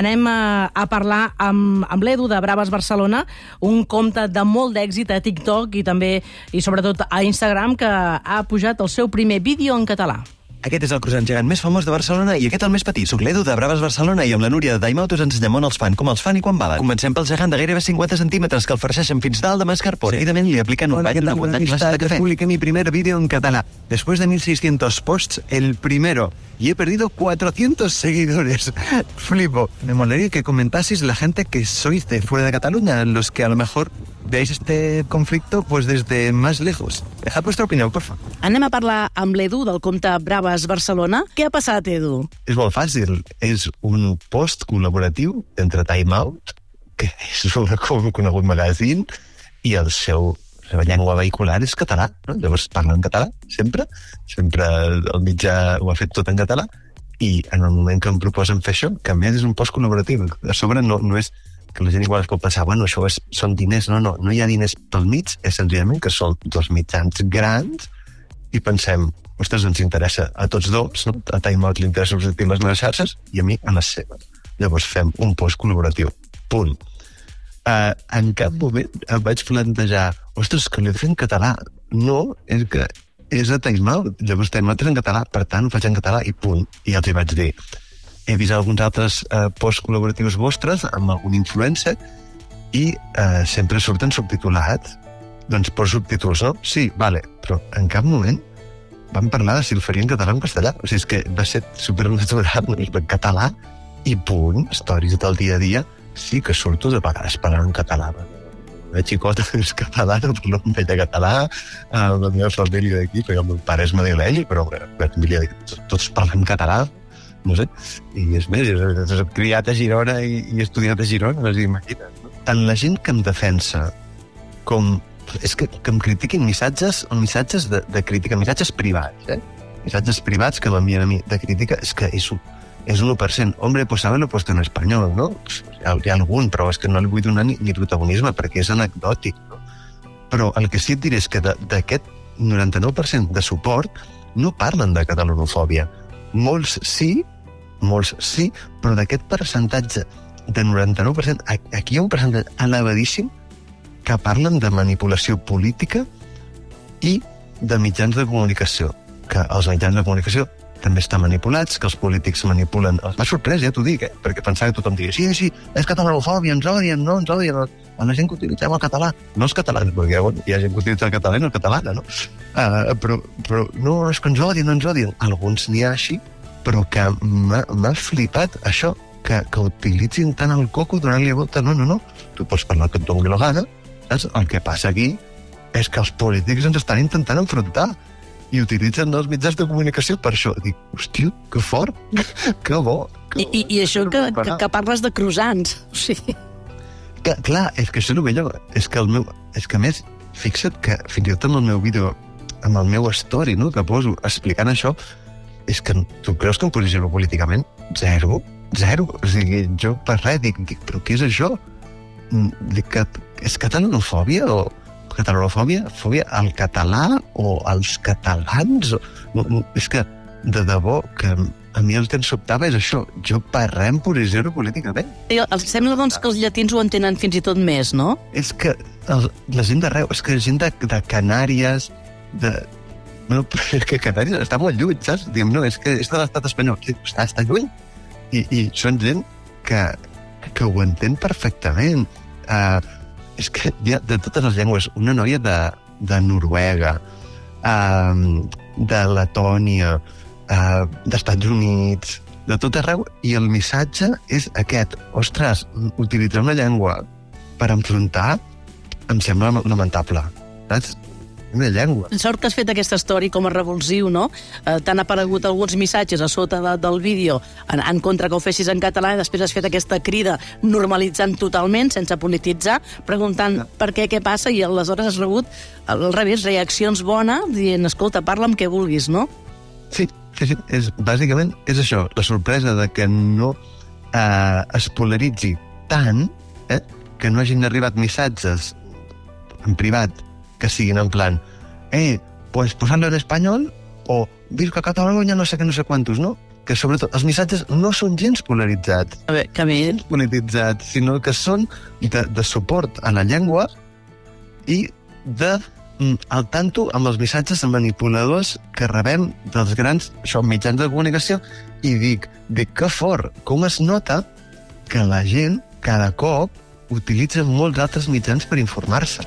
anem a, a parlar amb, amb l'Edu de Braves Barcelona, un compte de molt d'èxit a TikTok i també, i sobretot a Instagram, que ha pujat el seu primer vídeo en català. Aquest és el croissant gegant més famós de Barcelona i aquest el més petit. Soc l'Edu de Braves Barcelona i amb la Núria de Daimauto us ensenyem on els fan, com els fan i quan valen. Comencem pel gegant de gairebé 50 centímetres que el farceixen fins dalt de mascarpone. Seguidament li apliquen un bany de clase de café. Publiqué mi primer vídeo en catalán. Después de 1600 posts, el primero. Y he perdido 400 seguidores. Flipo. Me molaría que comentaseis la gente que sois de fuera de Cataluña, los que a lo mejor veis este conflicto pues desde más lejos. Dejad vuestra opinión, por favor. Anem a parlar amb l'Edu del compte Braves Barcelona. Què ha passat, Edu? És molt fàcil. És un post col·laboratiu entre Time Out, que és un conegut magazín, i el seu la seva llengua vehicular és català, no? llavors parla en català, sempre, sempre el mitjà ho ha fet tot en català, i en el moment que em proposen fer això, que a més és un post col·laboratiu, a sobre no, no és que la gent igual es pot pensar, bueno, això és, són diners, no, no, no hi ha diners pel mig, és senzillament que són dos mitjans grans i pensem, ostres, ens interessa a tots dos, no? a Time Out li interessa sortir les meves xarxes i a mi a les seves. Llavors fem un post col·laboratiu. Punt. Uh, en cap moment em vaig plantejar ostres, que l'he fer en català. No, és que és a Time Out. Llavors Time Out és en català, per tant ho faig en català i punt. I els hi vaig dir he vist alguns altres eh, posts col·laboratius vostres amb algun influencer i eh, sempre surten subtitulats. Doncs poso subtítols, no? Sí, vale, però en cap moment vam parlar de si el faria en català o en castellà. O sigui, és que va ser supernatural, en català i punt, històries del dia a dia, sí que surto de vegades parlant en català. La xicota és catalana, parlo amb ella català, la meva família d'aquí, perquè el meu pare és madrileny, però la família tots, parlem català, no sé, i és més, he criat a Girona i, i estudiat a Girona, no imagina't. No? Tant la gent que em defensa com... És que, que em critiquin missatges, missatges de, de crítica, missatges privats, eh? Missatges privats que m'envien a mi de crítica, és que és un, és un 1%. Hombre, pues lo puesto en espanyol, no? Hi ha, hi ha algun, però és que no li vull donar ni, ni protagonisme perquè és anecdòtic, no? Però el que sí et diré és que d'aquest 99% de suport no parlen de catalanofòbia. Molts sí, molts sí, però d'aquest percentatge de 99%, aquí hi ha un percentatge elevadíssim que parlen de manipulació política i de mitjans de comunicació, que els mitjans de comunicació també estan manipulats, que els polítics manipulen... M'ha sorprès, ja t'ho dic, eh? perquè pensava que tothom diria sí, sí, és catalanofòbia, ens odien, no, ens odien, a la gent que utilitzem el català. No els catalans, perquè bueno, hi ha gent que utilitza el català i no el català, no? Uh, però, però no, és que ens odien, no ens odien. Alguns n'hi ha així, però que m'ha flipat això, que, que utilitzin tant el coco donant-li volta. No, no, no. Tu pots parlar que et doni la gana, saps? El que passa aquí és que els polítics ens estan intentant enfrontar i utilitzen els mitjans de comunicació per això. Dic, hòstia, que fort, que bo. Que I, i, I això que, que, que parles de croissants, o sigui... Que, clar, és que això és el millor. És que, el meu, és que a més, fixa't que fins i tot en el meu vídeo, amb el meu story, no?, que poso explicant això, és que tu creus que em posiciono políticament? Zero, zero. O sigui, jo per res dic, dic però què és això? Mm, dic que és catalanofòbia o catalanofòbia? Fòbia al català o als catalans? És que, de debò, que a mi el que em sobtava és això. Jo per res em posiciono políticament. I els sembla, doncs, que els llatins ho entenen fins i tot més, no? És que el, la gent d'arreu, és que la gent de, de Canàries, de, no, però és que Canàries està molt lluny, saps? Diem, no, és que és de l'estat espanyol. Està, està lluny. I, I són gent que, que ho entén perfectament. Uh, és que hi ha de totes les llengües, una noia de, de Noruega, uh, de Letònia, uh, d'Estats Units, de tot arreu, i el missatge és aquest. Ostres, utilitzar una llengua per enfrontar em sembla lamentable. Saps? Una llengua. Sort que has fet aquesta història com a revulsiu, no? Eh, T'han aparegut alguns missatges a sota de, del vídeo en, en contra que ho fessis en català i després has fet aquesta crida normalitzant totalment, sense polititzar, preguntant no. per què, què passa, i aleshores has rebut, al revés, reaccions bones, dient, escolta, parla amb què vulguis, no? Sí, sí, sí. És, bàsicament és això, la sorpresa de que no eh, es polaritzi tant, eh, que no hagin arribat missatges en privat que siguin en plan, eh, pues posarlo en español o Visca Catalunya no sé què, no sé quantos, no? que sobretot els missatges no són gens polaritzats, A veure, que bé. polititzats, sinó que són de, de suport a la llengua i de mm, al tanto amb els missatges manipuladors que rebem dels grans això, mitjans de comunicació i dic, dic que fort, com es nota que la gent cada cop utilitza molts altres mitjans per informar-se.